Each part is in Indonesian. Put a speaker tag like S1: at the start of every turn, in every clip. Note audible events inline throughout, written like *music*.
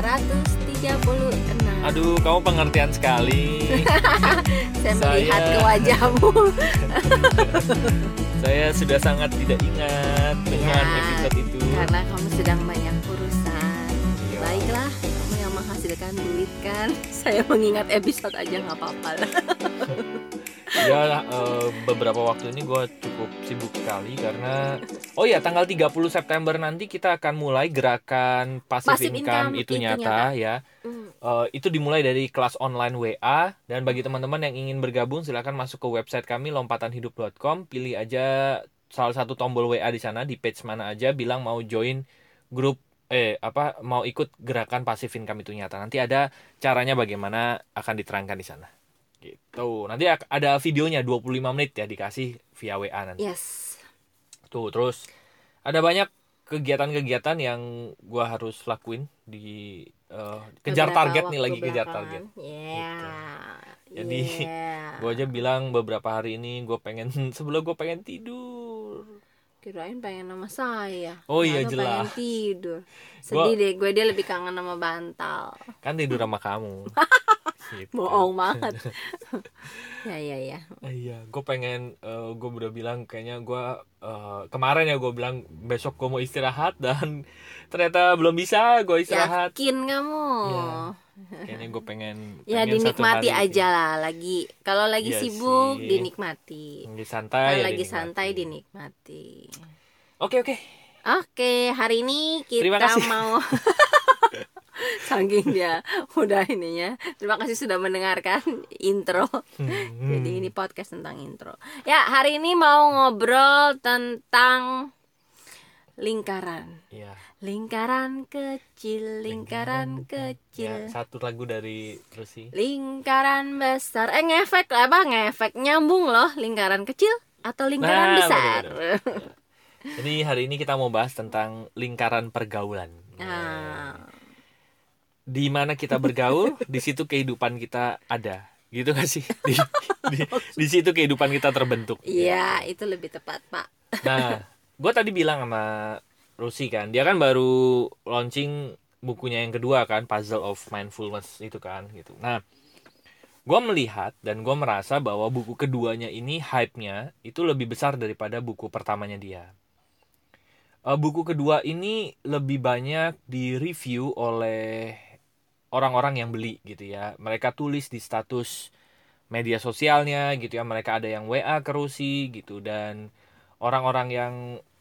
S1: 136
S2: Aduh, kamu pengertian sekali.
S1: Saya *laughs*
S2: saya-
S1: melihat ke wajahmu *laughs*
S2: Saya sudah sangat tidak ingat dengan
S1: Ya,
S2: episode itu.
S1: Karena kamu sedang banyak urusan
S2: Iya.
S1: Baiklah, kamu yang menghasilkan duit kan *laughs* Saya mengingat episode aja nggak apa-apa lah
S2: Ya, eh, beberapa waktu ini gue cukup sibuk sekali karena oh ya tanggal 30 September nanti kita akan mulai gerakan passive,
S1: Passive
S2: income,
S1: income
S2: itu
S1: itu
S2: nyata, ya. Eh, itu dimulai dari kelas online WA dan bagi teman-teman yang ingin bergabung silahkan masuk ke website kami lompatanhidup.com pilih aja salah satu tombol WA di sana di page mana aja bilang mau join grup eh apa mau ikut gerakan passive income itu nyata. Nanti ada caranya bagaimana akan diterangkan di sana gitu nanti ada videonya 25 menit ya dikasih via WA nanti.
S1: Yes.
S2: Tuh terus ada banyak kegiatan-kegiatan yang gua harus lakuin di eh, kejar
S1: Beberapa
S2: target nih lagi kejar
S1: belakangan.
S2: target.
S1: Iya
S2: Jadi,
S1: Iya.
S2: gue aja bilang beberapa hari ini gue pengen *laughs* sebelum gue pengen tidur.
S1: Kirain pengen sama saya.
S2: Oh iya, jelas.
S1: pengen tidur? Sedih deh, gue dia lebih kangen sama bantal.
S2: Kan tidur sama kamu *laughs* gitu.
S1: Bohong banget. *laughs* Ya ya ya.
S2: Iya gue pengen gue udah bilang kayaknya gue kemarin ya gue bilang besok gue mau istirahat dan *laughs* ternyata belum bisa gue istirahat.
S1: Yakin kamu?
S2: Iya. kayaknya gue pengen
S1: Ya
S2: pengen satu
S1: dinikmati
S2: hari
S1: aja lah lagi Kalau lagi
S2: Iya
S1: sibuk
S2: sih.
S1: dinikmati.
S2: Lagi santai
S1: Kalau
S2: ya
S1: lagi
S2: dinikmati.
S1: santai dinikmati.
S2: Oke oke.
S1: Oke, hari ini kita mau *laughs* *laughs* saking dia udah ininya. Terima kasih sudah mendengarkan intro.
S2: Hmm.
S1: Jadi ini podcast tentang intro. Ya, hari ini mau ngobrol tentang lingkaran.
S2: Iya.
S1: Lingkaran kecil, lingkaran
S2: Ya,
S1: kecil.
S2: satu lagu dari Rusi
S1: Lingkaran besar. Eh ngefek apa? Ngefek nyambung loh. Lingkaran kecil atau lingkaran
S2: Nah,
S1: besar.
S2: bener-bener. *laughs* Jadi hari ini kita mau bahas tentang lingkaran pergaulan.
S1: Nah,
S2: Di mana kita bergaul, di situ kehidupan kita ada. Gitu gak sih? Di, di, *laughs* di situ kehidupan kita terbentuk.
S1: iya, itu lebih tepat, Pak.
S2: Nah, gue tadi bilang sama Rusi kan, dia kan baru launching bukunya yang kedua kan, Puzzle of Mindfulness itu kan, gitu. Nah, gue melihat dan gue merasa bahwa buku keduanya ini hype-nya itu lebih besar daripada buku pertamanya dia. Eh, buku kedua ini lebih banyak di-review oleh orang-orang yang beli gitu ya. Mereka tulis di status media sosialnya gitu ya. Mereka ada yang WA ke Rusi gitu dan orang-orang yang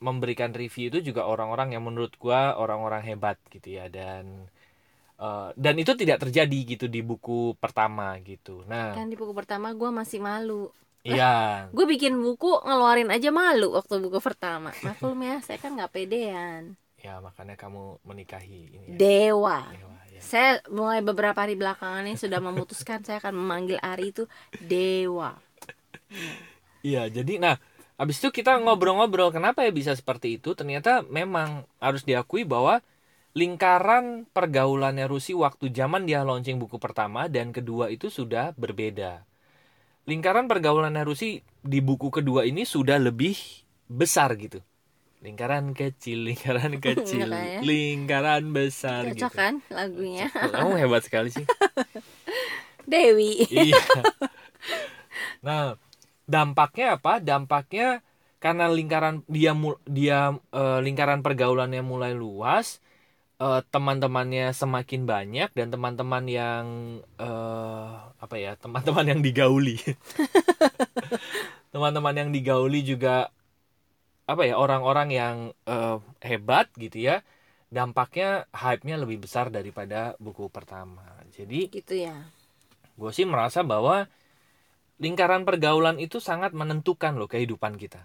S2: memberikan review itu juga orang-orang yang menurut gua orang-orang hebat gitu ya dan eh, dan itu tidak terjadi gitu di buku pertama gitu. Nah,
S1: Kan di buku pertama gue masih malu.
S2: iya. *laughs*
S1: Gue bikin buku ngeluarin aja malu waktu buku pertama. Maklum ya, saya kan nggak pedean.
S2: Ya, makanya kamu menikahi ini. ya.
S1: Dewa.
S2: Dewa, ya.
S1: Saya mulai beberapa hari belakangan ini sudah memutuskan saya akan memanggil Ari itu Dewa.
S2: Iya, jadi nah habis itu kita ngobrol-ngobrol kenapa ya bisa seperti itu? Ternyata memang harus diakui bahwa lingkaran pergaulannya Rusi waktu zaman dia launching buku pertama dan kedua itu sudah berbeda. Lingkaran pergaulannya Rusi di buku kedua ini sudah lebih besar gitu. Lingkaran kecil, lingkaran *laughs* kecil,
S1: Makanya.
S2: lingkaran besar
S1: Cocok
S2: gitu.
S1: kan lagunya?
S2: Kamu hebat sekali sih. *laughs*
S1: Dewi.
S2: iya. *laughs* Nah, dampaknya apa? Dampaknya karena lingkaran dia mul- dia eh, lingkaran pergaulannya mulai luas, eh, teman-temannya semakin banyak dan teman-teman yang eh, apa ya? Teman-teman yang digauli. teman-teman yang digauli juga apa ya? Orang-orang yang eh, hebat gitu ya. Dampaknya hype-nya lebih besar daripada buku pertama. Jadi
S1: Gitu ya.
S2: gue sih merasa bahwa lingkaran pergaulan itu sangat menentukan loh kehidupan kita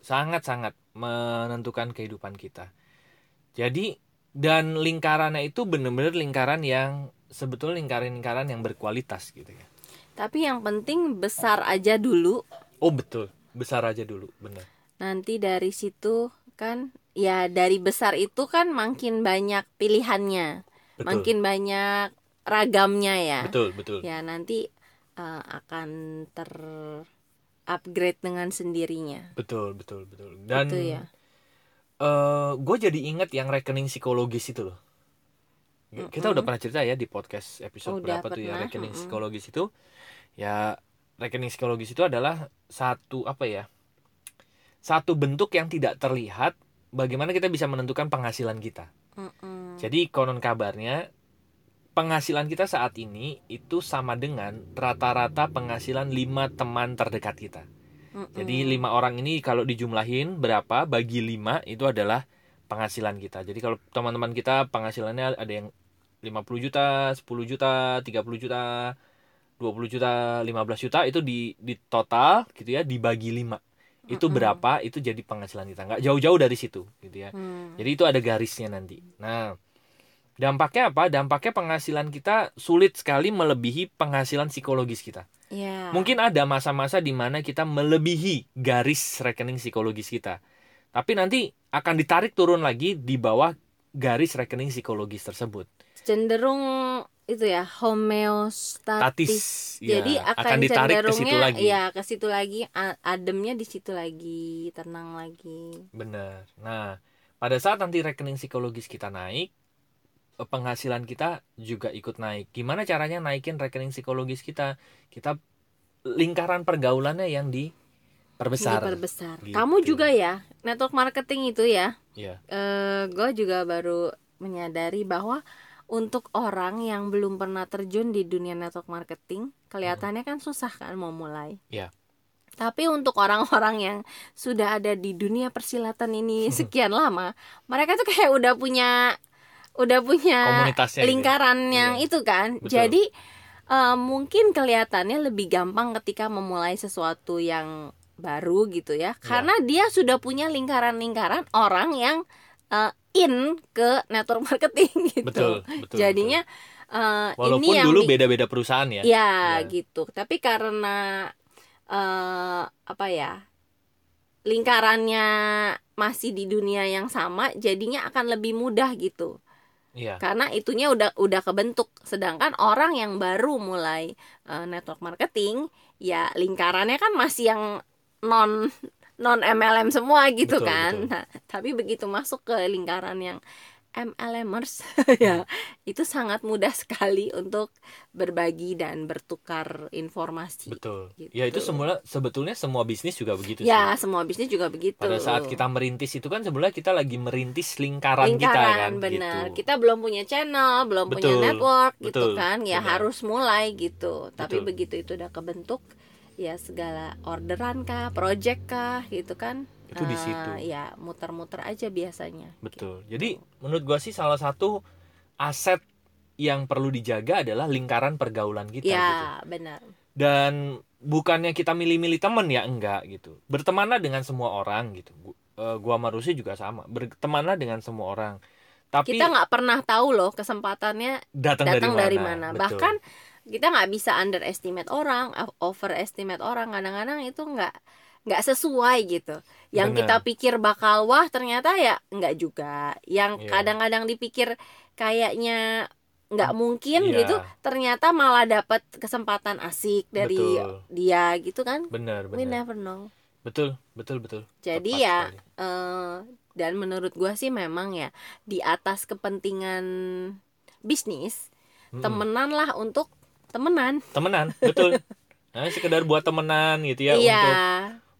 S2: sangat-sangat menentukan kehidupan kita jadi dan lingkarannya itu bener-bener lingkaran yang sebetulnya lingkaran-lingkaran yang berkualitas gitu ya
S1: Tapi yang penting besar aja dulu.
S2: oh betul besar aja dulu bener
S1: Nanti dari situ kan ya dari besar itu kan makin banyak pilihannya.
S2: betul
S1: Makin banyak ragamnya ya.
S2: betul betul
S1: Ya nanti eh, akan ter upgrade dengan sendirinya.
S2: betul betul betul dan
S1: Gitu ya.
S2: gue jadi inget yang rekening psikologis itu loh kita udah pernah cerita ya di podcast episode
S1: Udah
S2: berapa tuh ya
S1: pernah,
S2: rekening
S1: mm-mm.
S2: psikologis itu ya rekening psikologis itu adalah satu apa ya satu bentuk yang tidak terlihat bagaimana kita bisa menentukan penghasilan kita
S1: Mm-mm.
S2: jadi konon kabarnya penghasilan kita saat ini itu sama dengan rata-rata penghasilan lima teman terdekat kita
S1: Mm-mm.
S2: jadi lima orang ini kalau dijumlahin berapa bagi lima itu adalah penghasilan kita. Jadi kalau teman-teman kita penghasilannya ada yang 50 juta, 10 juta, 30 juta, 20 juta, 15 juta itu di di total gitu ya dibagi lima. Itu
S1: Mm-mm.
S2: berapa? Itu jadi penghasilan kita. nggak jauh-jauh dari situ gitu ya.
S1: Hmm.
S2: Jadi itu ada garisnya nanti. Nah, dampaknya apa? Dampaknya penghasilan kita sulit sekali melebihi penghasilan psikologis kita.
S1: Ya.
S2: Mungkin ada masa-masa di mana kita melebihi garis rekening psikologis kita. Tapi nanti akan ditarik turun lagi di bawah garis rekening psikologis tersebut.
S1: cenderung itu ya homeostatis.
S2: Tatis. ya,
S1: Jadi akan,
S2: akan ditarik ke situ lagi.
S1: ya ke situ lagi ademnya di situ lagi, tenang lagi.
S2: Benar. Nah, pada saat nanti rekening psikologis kita naik, eh, penghasilan kita juga ikut naik. Gimana caranya naikin rekening psikologis kita? Kita lingkaran pergaulannya yang diperbesar.
S1: Diperbesar.
S2: Gitu.
S1: Kamu juga ya, network marketing itu ya.
S2: Iya.
S1: eh gue juga baru menyadari bahwa untuk orang yang belum pernah terjun di dunia network marketing, kelihatannya kan susah kan mau mulai.
S2: Iya.
S1: Tapi untuk orang-orang yang sudah ada di dunia persilatan ini *laughs* sekian lama, mereka tuh kayak udah punya udah punya
S2: gitu.
S1: lingkaran yang
S2: Iya.
S1: itu kan.
S2: Betul.
S1: Jadi eh, mungkin kelihatannya lebih gampang ketika memulai sesuatu yang baru gitu ya.
S2: Iya.
S1: Karena dia sudah punya lingkaran-lingkaran orang yang eh, in ke network marketing *laughs* gitu.
S2: Betul, betul.
S1: Jadinya
S2: betul. Walaupun
S1: ini yang
S2: dulu beda-beda perusahaan ya.
S1: Ya,
S2: Iya.
S1: gitu. Tapi karena eh apa ya? Lingkarannya masih di dunia yang sama, jadinya akan lebih mudah gitu.
S2: Iya.
S1: Karena itunya udah udah kebentuk. Sedangkan orang yang baru mulai eh, network marketing, ya lingkarannya kan masih yang non non MLM semua gitu
S2: Betul,
S1: kan.
S2: betul.
S1: Nah, tapi begitu masuk ke lingkaran yang MLMers *laughs* ya itu sangat mudah sekali untuk berbagi dan bertukar informasi.
S2: Betul.
S1: Gitu.
S2: Ya itu semula sebetulnya semua bisnis juga begitu
S1: Ya,
S2: sih.
S1: semua bisnis juga begitu.
S2: Pada saat kita merintis itu kan sebenarnya kita lagi merintis lingkaran, kita
S1: lingkaran
S2: kan
S1: benar.
S2: gitu.
S1: Kita belum punya channel, belum punya
S2: Betul,
S1: network gitu
S2: betul,
S1: kan. Ya
S2: benar.
S1: harus mulai gitu. Tapi
S2: Betul.
S1: begitu itu udah kebentuk ya segala orderan kah, project kah gitu kan.
S2: Itu di situ.
S1: ya muter-muter aja biasanya.
S2: Betul. Jadi menurut gua sih salah satu aset yang perlu dijaga adalah lingkaran pergaulan kita gitu.
S1: Ya, benar.
S2: Dan bukannya kita milih-milih temen ya enggak gitu. Bertemanlah dengan semua orang gitu. Eh, Gua sama Rusi juga sama. Bertemanlah dengan semua orang. Tapi
S1: Kita nggak pernah tahu loh kesempatannya
S2: datang,
S1: dari
S2: dari
S1: mana.
S2: Betul.
S1: Bahkan kita nggak bisa underestimate orang, overestimate orang. Kadang-kadang itu nggak nggak sesuai gitu. Yang
S2: Benar.
S1: kita pikir bakal wah ternyata ya nggak juga. Yang
S2: Iya.
S1: kadang-kadang dipikir kayaknya nggak mungkin
S2: Iya.
S1: gitu, ternyata malah dapat kesempatan asik dari
S2: Betul.
S1: dia gitu kan.
S2: benar
S1: We
S2: benar.
S1: never know.
S2: Betul, betul, betul.
S1: Jadi
S2: Tepat
S1: ya eh, dan menurut gua sih memang ya di atas kepentingan bisnis
S2: Mm-mm.
S1: temenan lah untuk temenan.
S2: temenan, betul. *laughs* Nah, sekedar buat temenan gitu ya
S1: iya,
S2: untuk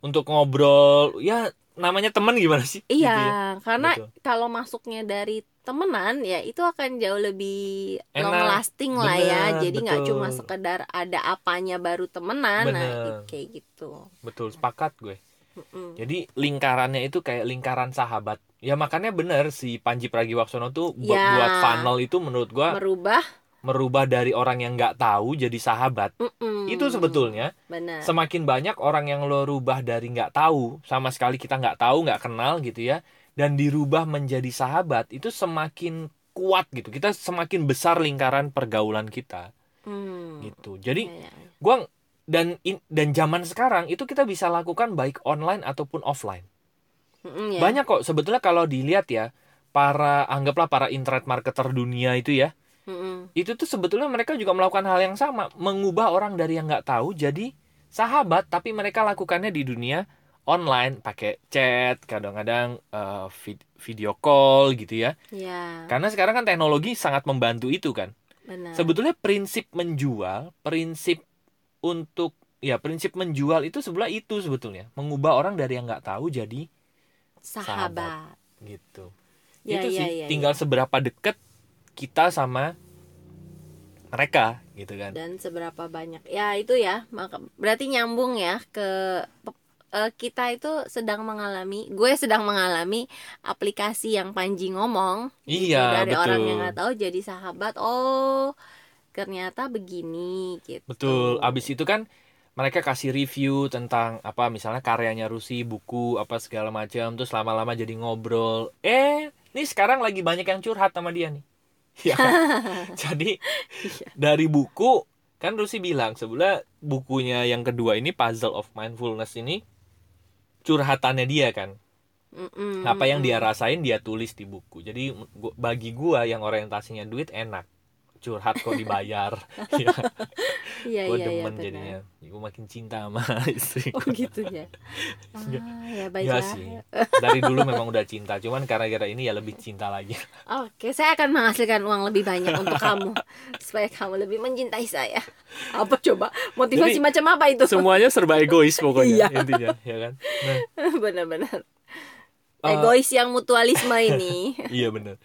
S2: untuk ngobrol. Ya namanya teman gimana sih?
S1: iya.
S2: Gitu ya.
S1: Karena
S2: Betul.
S1: kalau masuknya dari temenan ya itu akan jauh lebih
S2: Enak,
S1: long lasting lah ya.
S2: bener,
S1: Jadi nggak cuma sekedar ada apanya baru temenan, nah
S2: Bener.
S1: kayak gitu.
S2: Betul, sepakat gue.
S1: Mm-mm.
S2: Jadi lingkarannya itu kayak lingkaran sahabat. Ya makanya bener si Panji Pragiwaksono tuh bu-
S1: Ya.
S2: buat funnel itu menurut gua
S1: Merubah.
S2: Merubah dari orang yang nggak tahu jadi sahabat.
S1: mm-mm.
S2: Itu sebetulnya
S1: benar.
S2: semakin banyak orang yang lo rubah dari nggak tahu sama sekali kita nggak tahu nggak kenal gitu ya dan dirubah menjadi sahabat itu semakin kuat gitu kita semakin besar lingkaran pergaulan kita
S1: Hmm.
S2: gitu jadi
S1: Iya, iya.
S2: gua dan in- dan zaman sekarang itu kita bisa lakukan baik online ataupun offline
S1: Mm-mm, ya.
S2: banyak kok sebetulnya kalau dilihat ya para anggaplah para internet marketer dunia itu ya Itu tuh sebetulnya mereka juga melakukan hal yang sama. Mengubah orang dari yang nggak tahu jadi sahabat tapi mereka lakukannya di dunia online. Pakai chat kadang-kadang eh, vid- video call gitu ya.
S1: Ya
S2: karena sekarang kan teknologi sangat membantu itu kan.
S1: Benar.
S2: Sebetulnya prinsip menjual prinsip untuk ya prinsip menjual itu sebelah itu sebetulnya. Mengubah orang dari yang nggak tahu jadi
S1: sahabat.
S2: gitu.
S1: Ya
S2: itu
S1: ya
S2: sih.
S1: ya,
S2: tinggal
S1: ya.
S2: seberapa deket kita sama mereka gitu kan.
S1: Dan seberapa banyak. Ya itu ya. Maka berarti nyambung ya ke eh, kita itu sedang mengalami gue sedang mengalami aplikasi yang Panji ngomong.
S2: Iya
S1: dari
S2: betul
S1: orang yang nggak tahu jadi sahabat oh ternyata begini gitu.
S2: Betul. Abis itu kan mereka kasih review tentang apa misalnya karyanya Rusi buku apa segala macam terus lama-lama jadi ngobrol. Eh ini sekarang lagi banyak yang curhat sama dia nih *laughs* ya. Jadi dari buku kan Rusi bilang sebelah bukunya yang kedua ini Puzzle of Mindfulness ini curhatannya dia kan.
S1: Mm-mm,
S2: apa yang dia rasain dia tulis di buku. Jadi bagi gua yang orientasinya duit enak curhat kok dibayar ya, *laughs*
S1: iya
S2: gua
S1: iya iya
S2: demen
S1: benar.
S2: jadinya gua makin cinta sama *laughs* istri
S1: oh gitu ya *laughs* ah ya baik
S2: ya sih dari dulu memang udah cinta cuman gara-gara ini ya lebih cinta lagi
S1: Oke, saya akan menghasilkan uang lebih banyak untuk kamu supaya kamu lebih mencintai saya. Apa coba? Motivasi
S2: Jadi,
S1: macam apa itu?
S2: semuanya serba egois pokoknya
S1: Iya.
S2: intinya ya kan nah,
S1: Benar-benar.
S2: Eh,
S1: Egois yang mutualisme *laughs* ini.
S2: iya bener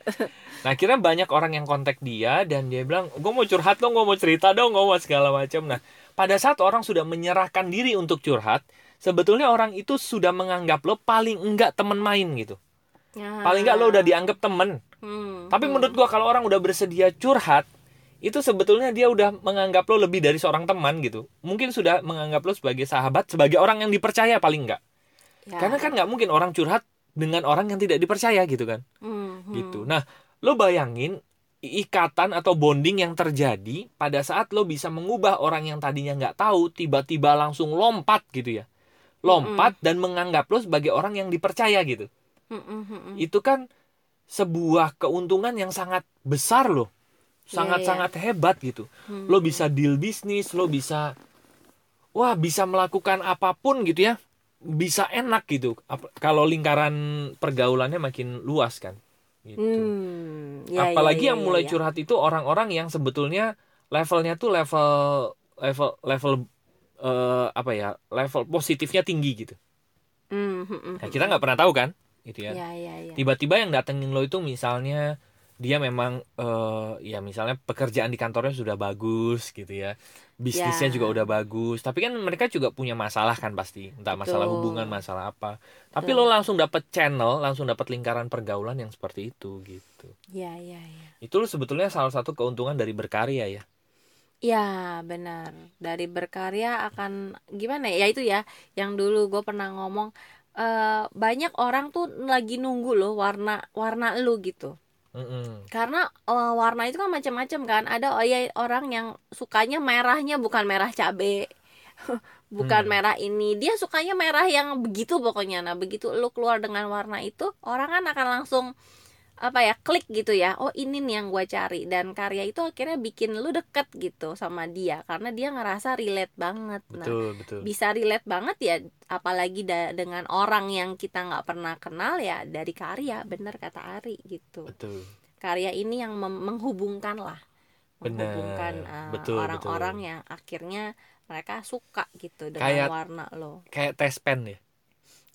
S2: nah akhirnya banyak orang yang kontak dia dan dia bilang gue mau curhat dong gue mau cerita dong gue mau segala macam nah pada saat orang sudah menyerahkan diri untuk curhat sebetulnya orang itu sudah menganggap lo paling enggak teman main gitu
S1: Ya.
S2: paling enggak lo udah dianggap temen
S1: Hmm,
S2: tapi
S1: hmm.
S2: menurut gua kalau orang udah bersedia curhat itu sebetulnya dia udah menganggap lo lebih dari seorang teman gitu mungkin sudah menganggap lo sebagai sahabat sebagai orang yang dipercaya paling enggak
S1: Ya.
S2: karena kan nggak mungkin orang curhat dengan orang yang tidak dipercaya gitu kan
S1: Hmm, hmm.
S2: gitu. Nah, lo bayangin ikatan atau bonding yang terjadi pada saat lo bisa mengubah orang yang tadinya nggak tahu tiba-tiba langsung lompat gitu ya, lompat dan menganggap lo sebagai orang yang dipercaya gitu.
S1: Hmm, hmm, hmm, hmm.
S2: Itu kan sebuah keuntungan yang sangat besar loh,
S1: Iya,
S2: sangat-sangat hebat gitu.
S1: Hmm.
S2: Lo bisa deal bisnis, lo bisa, wah bisa melakukan apa pun gitu ya, bisa enak gitu. Kalau lingkaran pergaulannya makin luas kan. Gitu.
S1: Hmm, ya,
S2: apalagi
S1: ya,
S2: yang
S1: ya,
S2: mulai
S1: ya.
S2: curhat itu orang-orang yang sebetulnya levelnya tuh level level level eh, apa ya level positifnya tinggi gitu
S1: Hmm, hmm, hmm,
S2: nah, kita nggak pernah tahu kan gitu ya
S1: Ya, ya, ya.
S2: tiba-tiba yang datengin lo itu misalnya dia memang eh, ya misalnya pekerjaan di kantornya sudah bagus gitu ya. Bisnisnya
S1: Ya.
S2: juga udah bagus. Tapi kan mereka juga punya masalah kan pasti. Entah masalah
S1: Betul.
S2: hubungan masalah apa. Tapi
S1: Betul.
S2: lo langsung dapet channel langsung dapet lingkaran pergaulan yang seperti itu gitu.
S1: Ya, ya, ya.
S2: itu sebetulnya salah satu keuntungan dari berkarya ya?
S1: Ya benar. Dari berkarya akan gimana ya? Ya itu ya yang dulu gue pernah ngomong eh, banyak orang tuh lagi nunggu loh warna warna lu gitu
S2: Mm-mm.
S1: karena eh, warna itu kan macam-macam kan ada oh ya orang yang sukanya merahnya bukan merah cabe *laughs* bukan
S2: Hmm.
S1: merah ini dia sukanya merah yang begitu pokoknya nah begitu lu keluar dengan warna itu orang kan akan langsung apa ya klik gitu ya. Oh ini nih yang gue cari. Dan karya itu akhirnya bikin lu deket gitu sama dia. Karena dia ngerasa relate banget. Nah
S2: betul betul.
S1: bisa relate banget ya apalagi da- dengan orang yang kita nggak pernah kenal ya dari karya. Bener kata Ari gitu.
S2: Betul.
S1: Karya ini yang menghubungkan lah.
S2: Bener,
S1: menghubungkan uh, orang-orang yang akhirnya mereka suka gitu dengan
S2: Kayak-
S1: warna lo.
S2: kayak tes pen ya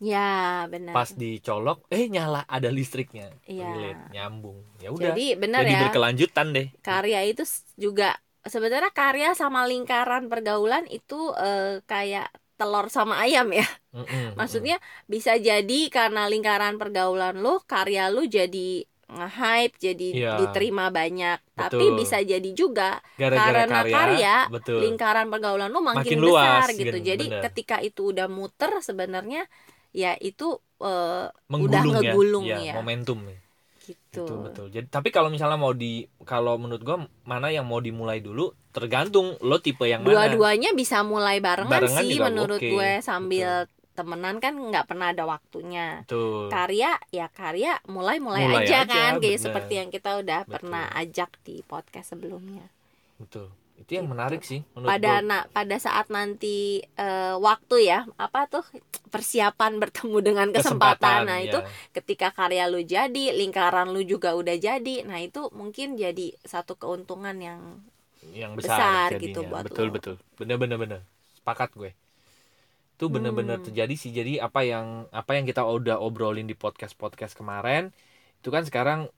S1: ya benar.
S2: Pas dicolok eh nyala ada listriknya.
S1: Iya.
S2: relate nyambung. Ya udah.
S1: Jadi benar
S2: jadi
S1: ya.
S2: berkelanjutan deh.
S1: Karya itu juga sebenarnya karya sama lingkaran pergaulan itu eh, kayak telur sama ayam ya.
S2: Mm-mm, *laughs*
S1: maksudnya bisa jadi karena lingkaran pergaulan lo karya lo jadi nge-hype jadi
S2: Iya.
S1: diterima banyak. Tapi
S2: Betul.
S1: bisa jadi juga
S2: gara-gara
S1: karena
S2: karya,
S1: karya,
S2: betul.
S1: lingkaran pergaulan lo makin,
S2: Makin luas,
S1: besar gitu.
S2: gitu,
S1: jadi
S2: bener.
S1: ketika itu udah muter sebenarnya ya itu eh,
S2: menggulung ya,
S1: ngegulung
S2: ya,
S1: ya.
S2: momentum ya.
S1: gitu
S2: Betul betul. Jadi tapi kalau misalnya mau di kalau menurut gua mana yang mau dimulai dulu tergantung lo tipe yang mana.
S1: dua-duanya bisa mulai barengan,
S2: Barengan
S1: sih menurut
S2: oke,
S1: gue sambil temenan kan nggak pernah ada waktunya
S2: Betul.
S1: karya ya karya mulai mulai,
S2: Mulai
S1: aja,
S2: aja,
S1: kan kayak seperti yang kita udah
S2: Betul.
S1: pernah ajak di podcast sebelumnya
S2: Betul. Itu yang menarik sih menurut
S1: pada na- pada saat nanti eh, waktu ya apa tuh persiapan bertemu dengan kesempatan, nah
S2: ya.
S1: itu ketika karya lu jadi lingkaran lu juga udah jadi nah itu mungkin jadi satu keuntungan yang
S2: yang
S1: besar
S2: besar,
S1: gitu buat
S2: betul
S1: lo.
S2: betul. Bener bener bener. Sepakat gue. Itu bener-bener
S1: Hmm.
S2: terjadi sih. Jadi apa yang apa yang kita udah obrolin di podcast podcast kemarin itu kan sekarang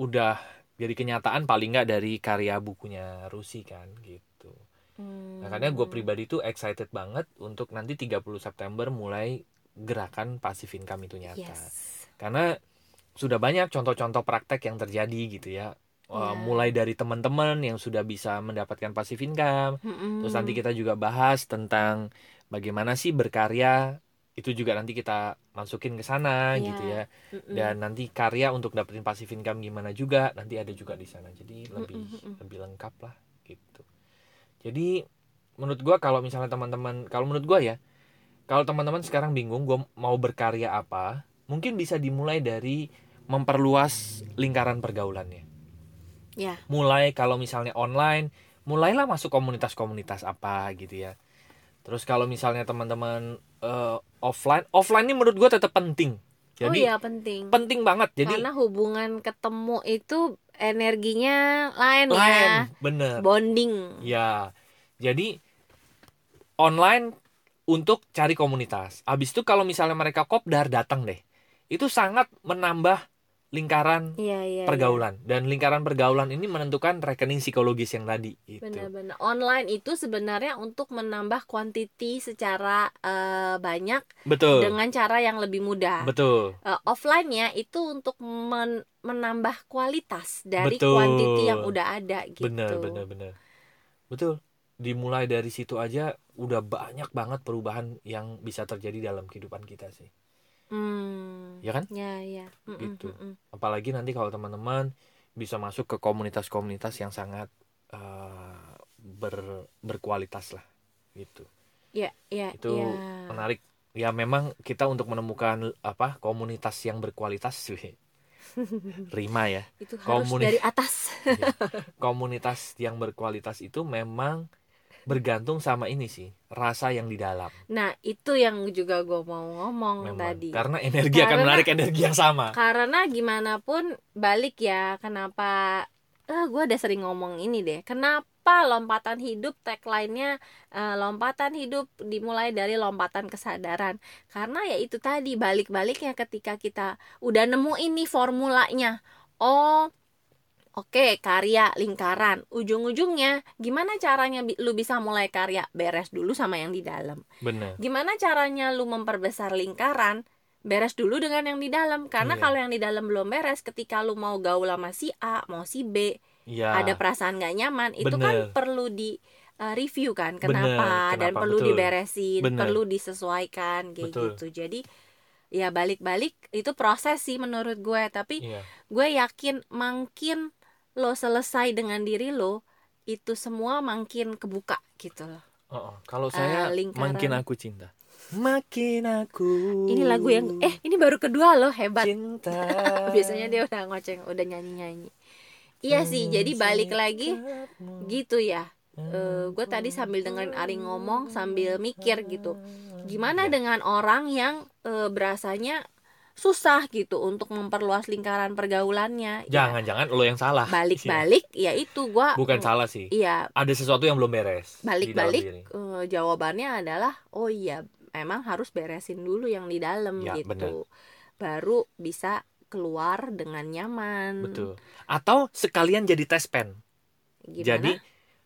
S2: udah jadi kenyataan paling nggak dari karya bukunya Rusi kan gitu.
S1: Hmm,
S2: makanya gue pribadi tuh excited banget untuk nanti 30 September mulai gerakan passive income itu nyata.
S1: Yes.
S2: Karena sudah banyak contoh-contoh praktek yang terjadi gitu ya. Uh,
S1: Iya.
S2: mulai dari teman-teman yang sudah bisa mendapatkan passive income.
S1: Mm-mm.
S2: terus nanti kita juga bahas tentang bagaimana sih berkarya itu juga nanti kita masukin ke sana
S1: Iya.
S2: gitu ya. Dan nanti karya untuk dapetin passive income gimana juga nanti ada juga di sana. Jadi lebih
S1: Mm-mm.
S2: lebih lengkap lah gitu. Jadi menurut gua kalau misalnya teman-teman kalau menurut gua ya kalau teman-teman sekarang bingung gua mau berkarya apa mungkin bisa dimulai dari memperluas lingkaran pergaulannya.
S1: Ya.
S2: Mulai kalau misalnya online mulailah masuk komunitas-komunitas apa gitu ya. Terus kalau misalnya teman-teman eh, offline. Offline ini menurut gua tetap penting.
S1: Oh
S2: jadi
S1: iya penting.
S2: penting banget. Jadi
S1: karena hubungan ketemu itu energinya lain, ya.
S2: Lain bener.
S1: Bonding.
S2: Ya jadi online untuk cari komunitas. Habis itu kalau misalnya mereka kopdar datang deh. Itu sangat menambah lingkaran
S1: iya iya
S2: pergaulan dan lingkaran pergaulan ini menentukan rekening psikologis yang tadi gitu.
S1: Benar-benar online itu sebenarnya untuk menambah kuantiti secara eh, banyak
S2: betul
S1: dengan cara yang lebih mudah.
S2: betul
S1: Eh, offline-nya itu untuk men- menambah kualitas dari
S2: Betul.
S1: kuantiti yang udah ada gitu.
S2: benar benar benar betul dimulai dari situ aja udah banyak banget perubahan yang bisa terjadi dalam kehidupan kita sih
S1: Hmm.
S2: ya kan
S1: Ya ya. Mm-mm,
S2: Gitu.
S1: mm-mm.
S2: apalagi nanti kalau teman-teman bisa masuk ke komunitas-komunitas yang sangat eh, ber berkualitas lah gitu
S1: Ya ya
S2: itu
S1: ya.
S2: menarik ya memang kita untuk menemukan apa komunitas yang berkualitas wih, *laughs* rima ya
S1: Itu harus
S2: komuni-
S1: dari atas. *laughs*
S2: komunitas yang berkualitas itu memang bergantung sama ini sih rasa yang di dalam
S1: Nah, itu yang juga gue mau ngomong
S2: memang
S1: tadi.
S2: karena energi akan
S1: Karena-
S2: menarik energi yang sama
S1: Karena gimana pun balik ya kenapa ah gue udah sering ngomong ini deh. Kenapa lompatan hidup tagline-nya eh, lompatan hidup dimulai dari lompatan kesadaran. Karena ya itu tadi balik-baliknya ketika kita udah nemu ini formulanya. Oh, Oke, karya lingkaran. Ujung-ujungnya gimana caranya lu bisa mulai karya? Beres dulu sama yang di dalam.
S2: bener
S1: Gimana caranya lu memperbesar lingkaran? Beres dulu dengan yang di dalam. Karena
S2: Iya.
S1: kalau yang di dalam belum beres, ketika lu mau gaul sama si A, mau si B,
S2: ya
S1: ada perasaan gak nyaman, itu kan
S2: Bener.
S1: perlu di uh, review kan,
S2: Bener,
S1: kenapa, dan
S2: kenapa,
S1: perlu
S2: betul.
S1: diberesin,
S2: Bener.
S1: perlu disesuaikan kayak
S2: Betul.
S1: gitu. Jadi ya balik-balik itu proses sih menurut gue, tapi
S2: iya
S1: gue yakin makin lo selesai dengan diri lo, itu semua makin kebuka gitu loh.
S2: Oh, oh. kalau saya
S1: Eh, lingkaran.
S2: makin aku cinta makin aku
S1: Ini lagu yang eh ini baru kedua loh hebat.
S2: cinta *laughs*
S1: Biasanya dia udah ngoceng, udah nyanyi-nyanyi. Iya sih, jadi balik lagi gitu ya. Eh gue tadi sambil dengerin Ari ngomong sambil mikir gitu. Gimana
S2: Iya.
S1: dengan orang yang eh, berasanya susah gitu untuk memperluas lingkaran pergaulannya? Ya,
S2: jangan-jangan lo yang salah.
S1: Balik-balik ya itu gua
S2: Iya. bukan salah sih.
S1: Iya,
S2: ada sesuatu yang belum beres
S1: balik-balik eh, jawabannya adalah oh iya memang harus beresin dulu yang di dalam
S2: Ya,
S1: gitu.
S2: bener.
S1: baru bisa keluar dengan nyaman.
S2: Betul. Atau sekalian jadi tes pen.
S1: Gimana?
S2: jadi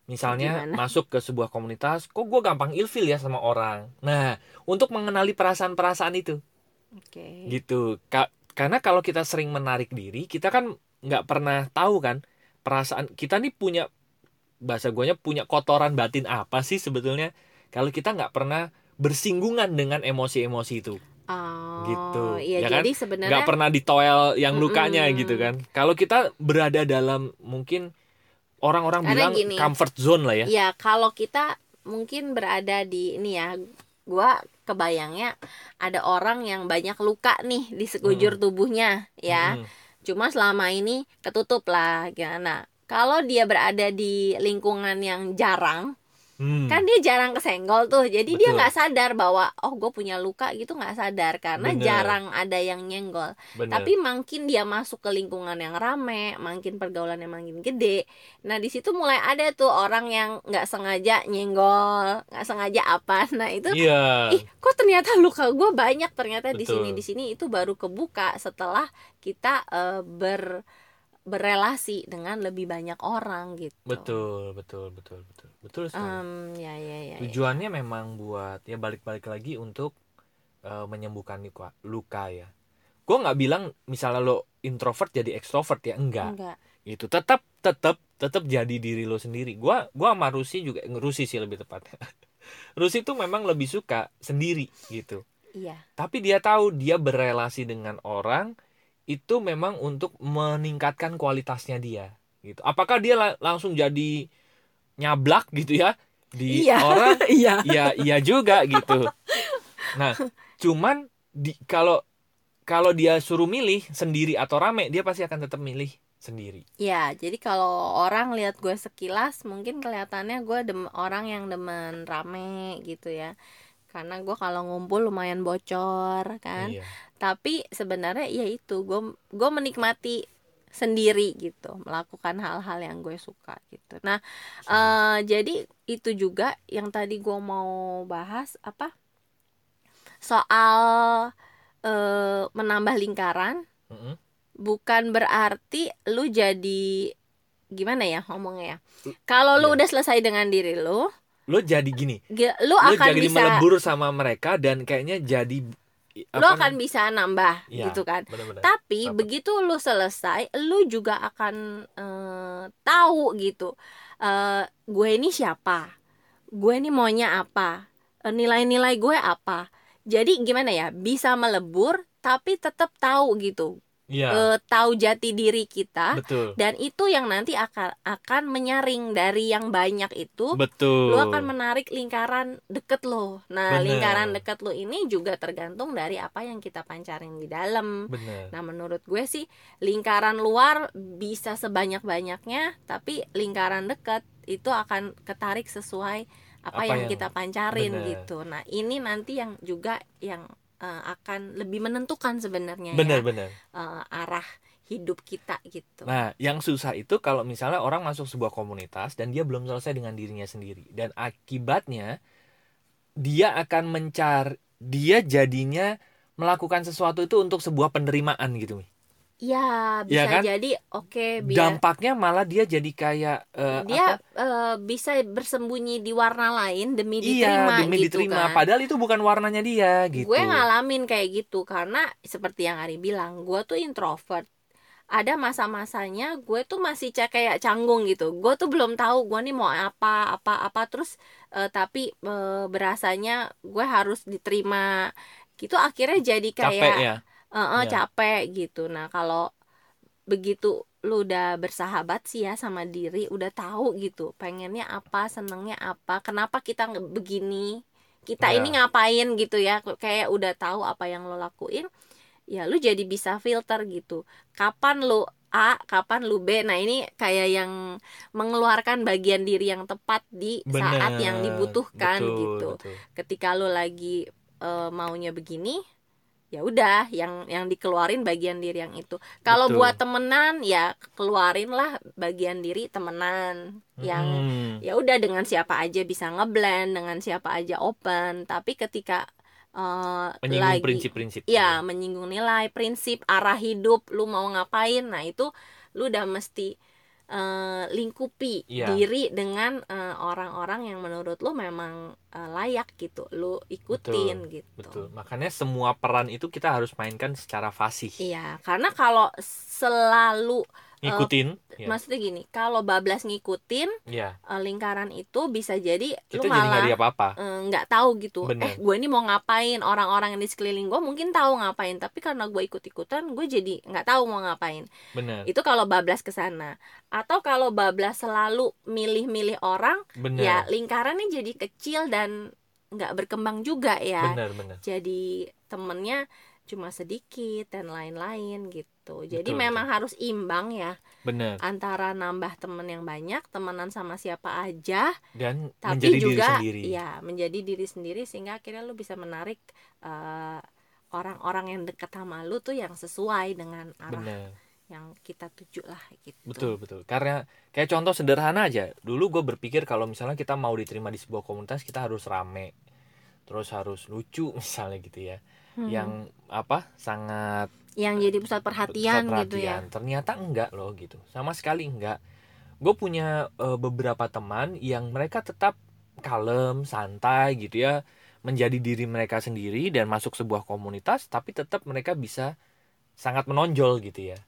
S2: misalnya
S1: Gimana?
S2: masuk ke sebuah komunitas kok gue gampang ilfil ya sama orang? Nah untuk mengenali perasaan-perasaan itu
S1: oke.
S2: Gitu. Ka- karena kalau kita sering menarik diri kita kan nggak pernah tahu kan perasaan kita nih punya bahasa guanya punya kotoran batin apa sih sebetulnya? Kalau kita nggak pernah bersinggungan dengan emosi-emosi itu.
S1: Oh,
S2: gitu,
S1: iya
S2: ya kan?
S1: jadi sebenarnya
S2: nggak pernah ditoel yang lukanya gitu kan. Kalau kita berada dalam mungkin orang-orang bilang
S1: gini.
S2: comfort zone lah ya.
S1: ya kalau kita mungkin berada di ini ya gua kebayangnya ada orang yang banyak luka nih di sekujur tubuhnya ya.
S2: Mm,
S1: cuma selama ini ketutup lah gimana? Kalau dia berada di lingkungan yang jarang
S2: Hmm.
S1: kan dia jarang kesenggol tuh jadi dia
S2: Betul.
S1: nggak sadar bahwa oh gue punya luka gitu nggak sadar karena
S2: Bener.
S1: jarang ada yang nyenggol
S2: Bener.
S1: tapi makin dia masuk ke lingkungan yang rame makin pergaulannya makin gede nah di situ mulai ada tuh orang yang nggak sengaja nyenggol nggak sengaja apa *laughs* nah itu
S2: iya
S1: ih kok ternyata luka gue banyak ternyata di sini di sini itu baru kebuka setelah kita eh, ber berelasi dengan lebih banyak orang gitu.
S2: Betul betul betul betul. Betul sekali.
S1: Em, ya ya ya, ya.
S2: tujuannya memang buat ya balik-balik lagi untuk eh, menyembuhkan luka luka ya. Gue nggak bilang misalnya lo introvert jadi ekstrovert ya enggak.
S1: Enggak.
S2: Itu tetap tetap tetap jadi diri lo sendiri. Gua gua sama Rusi juga Rusi sih lebih tepatnya *laughs* Rusi tuh memang lebih suka sendiri gitu.
S1: Iya.
S2: Tapi dia tahu dia berelasi dengan orang itu memang untuk meningkatkan kualitasnya dia gitu. Apakah dia la- langsung jadi nyablak gitu ya di
S1: iya.
S2: orang? *laughs*
S1: Iya.
S2: Ya iya juga gitu. Nah cuman di kalau kalau dia suruh milih sendiri atau rame dia pasti akan tetap milih sendiri.
S1: Ya, jadi kalau orang lihat gue sekilas mungkin kelihatannya gue dem orang yang demen rame gitu ya. Karena gue kalau ngumpul lumayan bocor kan.
S2: iya
S1: Tapi sebenarnya ya itu gue gue menikmati sendiri gitu, melakukan hal-hal yang gue suka gitu. Nah, eh jadi itu juga yang tadi gue mau bahas apa? Soal eh menambah lingkaran
S2: Mm-mm.
S1: bukan berarti lu jadi gimana ya ngomongnya ya kalau lu
S2: Iya.
S1: udah selesai dengan diri lu
S2: lo jadi gini
S1: gi- lu
S2: lo
S1: akan
S2: jadi
S1: bisa
S2: melebur sama mereka dan kayaknya jadi
S1: lu akan bisa nambah
S2: Iya,
S1: gitu kan
S2: benar-benar.
S1: tapi
S2: Apa?
S1: begitu lu selesai lu juga akan eh, tahu gitu eh, gue ini siapa gue ini maunya apa Eh, nilai-nilai gue apa jadi gimana ya bisa melebur tapi tetap tahu gitu
S2: Iya,
S1: Eh, tahu jati diri kita
S2: betul.
S1: dan itu yang nanti akan akan menyaring dari yang banyak itu
S2: Betul.
S1: lu akan menarik lingkaran deket lo nah
S2: Bener.
S1: lingkaran deket lo ini juga tergantung dari apa yang kita pancarin di dalam
S2: Bener.
S1: nah menurut gue sih lingkaran luar bisa sebanyak banyaknya tapi lingkaran deket itu akan ketarik sesuai apa,
S2: Apa
S1: yang,
S2: yang-
S1: kita pancarin
S2: bener.
S1: gitu nah ini nanti yang juga yang eh, akan lebih menentukan sebenarnya ya
S2: Bener-bener.
S1: eh, arah hidup kita gitu
S2: Nah, yang susah itu kalau misalnya orang masuk sebuah komunitas dan dia belum selesai dengan dirinya sendiri dan akibatnya dia akan mencar dia jadinya melakukan sesuatu itu untuk sebuah penerimaan gitu Mi.
S1: Ya,
S2: Iya
S1: bisa
S2: kan?
S1: jadi oke biar
S2: Dampaknya malah dia jadi kayak eh,
S1: dia
S2: apa?
S1: eh, bisa bersembunyi di warna lain demi
S2: iya
S1: diterima
S2: demi
S1: gitu
S2: diterima
S1: kan.
S2: padahal itu bukan warnanya dia gitu.
S1: Gue ngalamin kayak gitu karena seperti yang Ari bilang, gue tuh introvert. Ada masa-masanya gue tuh masih cek kayak canggung gitu. Gue tuh belum tahu gue nih mau apa apa apa terus eh, tapi eh, berasanya gue harus diterima gitu akhirnya jadi kayak
S2: capek ya.
S1: Eh, eh,
S2: Iya.
S1: capek gitu. Nah, kalau begitu lu udah bersahabat sih ya sama diri, udah tahu gitu, pengennya apa, senengnya apa, kenapa kita begini, kita
S2: Iya.
S1: ini ngapain gitu ya, kayak udah tahu apa yang lo lakuin, ya lu jadi bisa filter gitu. Kapan lu A, kapan lu B. Nah, ini kayak yang mengeluarkan bagian diri yang tepat di saat yang
S2: Bener.
S1: dibutuhkan
S2: Betul,
S1: gitu
S2: betul.
S1: ketika lu lagi eh, maunya begini ya udah yang yang dikeluarin bagian diri yang itu kalau buat temenan ya keluarin lah bagian diri temenan yang
S2: Hmm.
S1: ya udah dengan siapa aja bisa ngeblend dengan siapa aja open tapi ketika eh,
S2: menyinggung
S1: lagi
S2: prinsip-prinsip.
S1: ya menyinggung nilai prinsip arah hidup lu mau ngapain nah itu lu udah mesti eh, lingkupi
S2: Iya.
S1: diri dengan eh, orang-orang yang menurut lu memang eh, layak gitu lu ikutin gitu
S2: Betul. Makanya semua peran itu kita harus mainkan secara fasih.
S1: iya karena kalau selalu
S2: Ngikutin. ya.
S1: maksudnya gini kalau bablas ngikutin
S2: Iya.
S1: eh, lingkaran itu bisa jadi lu
S2: Kita jadi nggak
S1: malah
S2: ada apa-apa.
S1: eh, nggak tahu gitu eh
S2: Bener.
S1: gue ini mau ngapain orang-orang yang di sekeliling gue mungkin tahu ngapain tapi karena gue ikut-ikutan gue jadi nggak tahu mau ngapain
S2: Bener.
S1: itu kalau bablas ke sana atau kalau bablas selalu milih-milih orang
S2: Bener.
S1: ya lingkarannya jadi kecil dan nggak berkembang juga ya
S2: Bener, bener.
S1: jadi temennya cuma sedikit dan lain-lain gitu. Jadi
S2: Betul,
S1: memang harus imbang ya
S2: bener.
S1: antara nambah temen yang banyak temenan sama siapa aja
S2: dan
S1: tapi
S2: menjadi
S1: juga
S2: diri sendiri.
S1: ya menjadi diri sendiri sehingga akhirnya lu bisa menarik eh, orang-orang yang dekat sama lu tuh yang sesuai dengan arah
S2: bener.
S1: yang kita tuju lah gitu.
S2: Betul betul. Karena kayak contoh sederhana aja. Dulu gue berpikir kalau misalnya kita mau diterima di sebuah komunitas kita harus rame. Terus harus lucu *laughs* misalnya gitu ya
S1: Hmm.
S2: yang apa sangat
S1: yang jadi pusat perhatian,
S2: pusat
S1: gitu ya
S2: perhatian. ternyata enggak loh gitu sama sekali enggak gue punya eh, beberapa teman yang mereka tetap kalem santai gitu ya menjadi diri mereka sendiri dan masuk sebuah komunitas tapi tetap mereka bisa sangat menonjol gitu ya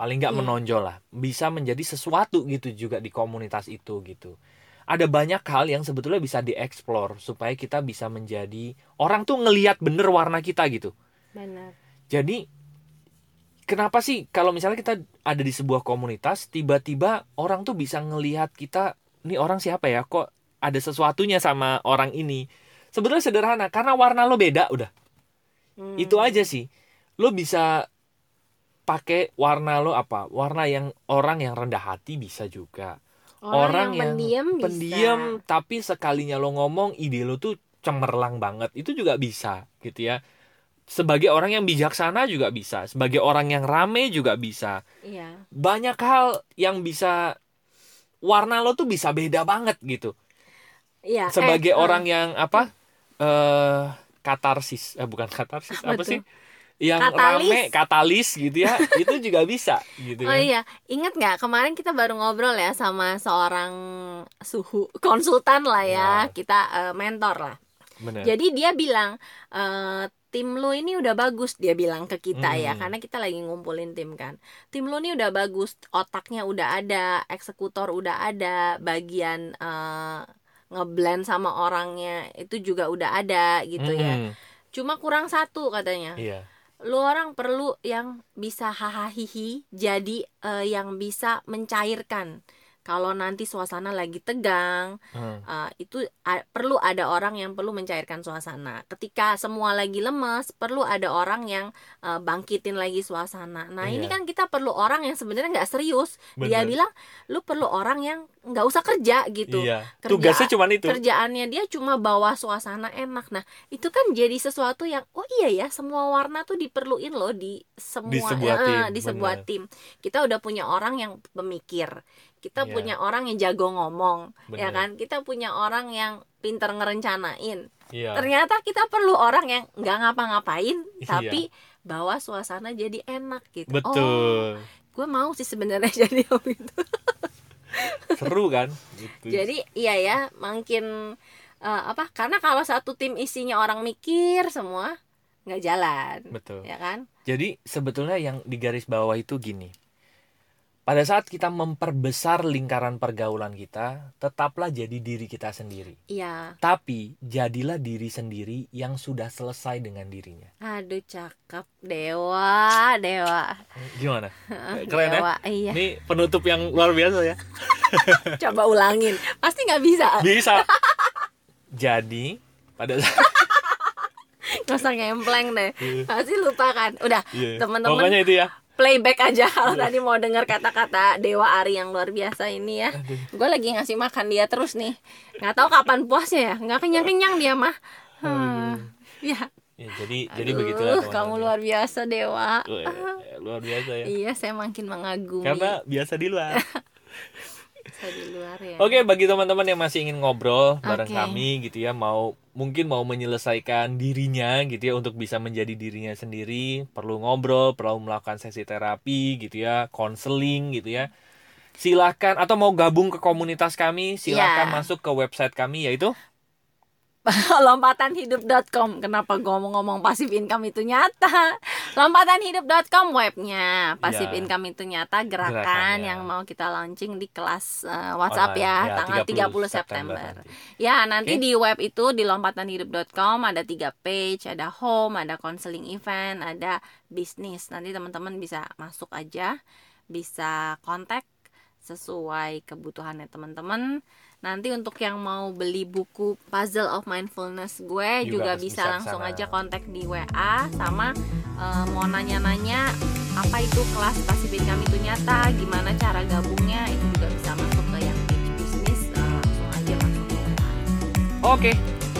S2: paling nggak
S1: Iya.
S2: menonjol lah bisa menjadi sesuatu gitu juga di komunitas itu gitu ada banyak hal yang sebetulnya bisa dieksplor supaya kita bisa menjadi orang tuh ngelihat bener warna kita gitu.
S1: Benar
S2: jadi kenapa sih kalau misalnya kita ada di sebuah komunitas tiba-tiba orang tuh bisa ngelihat kita nih orang siapa ya? Kok ada sesuatunya sama orang ini? Sebetulnya sederhana karena warna lo beda udah.
S1: Hmm.
S2: itu aja sih. Lo bisa pakai warna lo apa? Warna yang orang yang rendah hati bisa juga orang, yang,
S1: pendiam bisa.
S2: pendiam tapi sekalinya lo ngomong ide lo tuh cemerlang banget. Itu juga bisa gitu ya. Sebagai orang yang bijaksana juga bisa. Sebagai orang yang rame juga bisa.
S1: Iya.
S2: Banyak hal yang bisa warna lo tuh bisa beda banget gitu.
S1: Iya
S2: sebagai
S1: eh,
S2: orang yang apa? Eh katarsis. Eh bukan katarsis
S1: Apa
S2: apa,
S1: tuh?
S2: sih yang
S1: Katalis.
S2: rame katalis gitu ya *laughs* itu juga bisa gitu
S1: Oh
S2: kan
S1: iya, ingat nggak kemarin kita baru ngobrol ya sama seorang suhu konsultan lah ya,
S2: Ya.
S1: kita eh, mentor lah.
S2: bener
S1: Jadi dia bilang eh, tim lu ini udah bagus, dia bilang ke kita ya,
S2: Hmm.
S1: karena kita lagi ngumpulin tim kan. Tim lu ini udah bagus, otaknya udah ada, eksekutor udah ada, bagian eh, ngeblend sama orangnya itu juga udah ada gitu ya.
S2: Mm-mm.
S1: Cuma kurang satu katanya
S2: iya
S1: lu orang perlu yang bisa hahaha jadi eh, yang bisa mencairkan kalau nanti suasana lagi tegang
S2: Hmm.
S1: eh, itu a- perlu ada orang yang perlu mencairkan suasana. Ketika semua lagi lemes perlu ada orang yang eh, bangkitin lagi suasana. Nah ini
S2: Iya.
S1: kan kita perlu orang yang sebenarnya nggak serius. Dia
S2: Bener.
S1: bilang lu perlu orang yang nggak usah kerja gitu.
S2: Iya.
S1: Kerja-
S2: tugasnya cuma itu.
S1: kerjaannya dia cuma bawa suasana enak. Nah itu kan jadi sesuatu yang oh iya ya semua warna tuh diperluin loh di semua
S2: Di sebuah
S1: eh,
S2: tim,
S1: di sebuah
S2: bener.
S1: tim. Kita udah punya orang yang pemikir kita
S2: Iya.
S1: punya orang yang jago ngomong ya
S2: Bener.
S1: kan kita punya orang yang pinter ngerencanain
S2: iya
S1: ternyata kita perlu orang yang nggak ngapa-ngapain
S2: Iya.
S1: tapi bawa suasana jadi enak gitu oh
S2: betul
S1: gue mau sih sebenarnya *laughs* jadi om itu
S2: seru kan gitu
S1: Jadi iya ya, makin eh, apa? Karena kalau satu tim isinya orang mikir semua nggak jalan,
S2: betul
S1: ya kan?
S2: Jadi sebetulnya yang di garis bawah itu gini. Pada saat kita memperbesar lingkaran pergaulan kita, tetaplah jadi diri kita sendiri.
S1: Iya.
S2: Tapi jadilah diri sendiri yang sudah selesai dengan dirinya.
S1: Aduh cakep, dewa, dewa.
S2: Gimana? *laughs* Keren ya?
S1: dewa, iya.
S2: Ini penutup yang luar biasa ya. *laughs*
S1: Coba ulangin, pasti nggak bisa.
S2: Bisa. *laughs* Jadi pada saat
S1: Gak usah ngempleng deh, pasti lupa kan. Udah,
S2: Iya.
S1: teman-teman
S2: Pokoknya itu ya.
S1: Playback aja *laughs* kalau tadi mau dengar kata-kata Dewa Ari yang luar biasa ini ya. Gue lagi ngasih makan dia terus nih. Nggak tahu kapan puasnya ya. Nggak kenyang-kenyang dia mah. Hmm. Ya,
S2: Ya, jadi jadi
S1: Aduh,
S2: begitulah teman-teman.
S1: kamu luar biasa Dewa.
S2: Luar biasa ya.
S1: Iya, saya makin mengagumi.
S2: Karena biasa di luar. *laughs*
S1: Saya di luar ya.
S2: Oke, bagi teman-teman yang masih ingin ngobrol bareng
S1: Oke.
S2: kami gitu ya, mau mungkin mau menyelesaikan dirinya gitu ya untuk bisa menjadi dirinya sendiri, perlu ngobrol, perlu melakukan sesi terapi gitu ya, konseling gitu ya. Silahkan atau mau gabung ke komunitas kami, silahkan
S1: Ya.
S2: masuk ke website kami yaitu
S1: lompatanhidup.com kenapa gue ngomong pasif income itu nyata lompatanhidup.com webnya pasif
S2: Ya.
S1: income itu nyata gerakan
S2: Gerakannya.
S1: yang mau kita launching di kelas eh, WhatsApp
S2: online.
S1: ya, tanggal 30, September,
S2: nanti.
S1: ya nanti
S2: Oke.
S1: di web itu di lompatanhidup.com ada tiga page ada home ada counseling event ada bisnis nanti teman-teman bisa masuk aja bisa kontak sesuai kebutuhannya teman-teman nanti untuk yang mau beli buku Puzzle of Mindfulness gue
S2: Juga
S1: juga,
S2: bisa
S1: bisa langsung
S2: sana.
S1: aja kontak di WA sama eh, mau nanya-nanya apa itu kelas Pacific Income itu nyata gimana cara gabungnya itu juga bisa masuk ke yang page bisnis eh, langsung aja masuk ke WA
S2: Oke,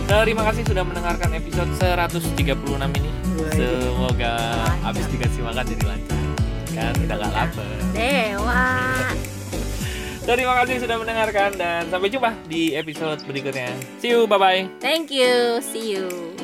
S2: terima kasih sudah mendengarkan episode 136 ini. Semoga habis dikasih makan jadi lancar. Kan udah gak lapar.
S1: Dewa
S2: Terima kasih sudah mendengarkan dan sampai jumpa di episode berikutnya. See you, bye bye.
S1: Thank you see you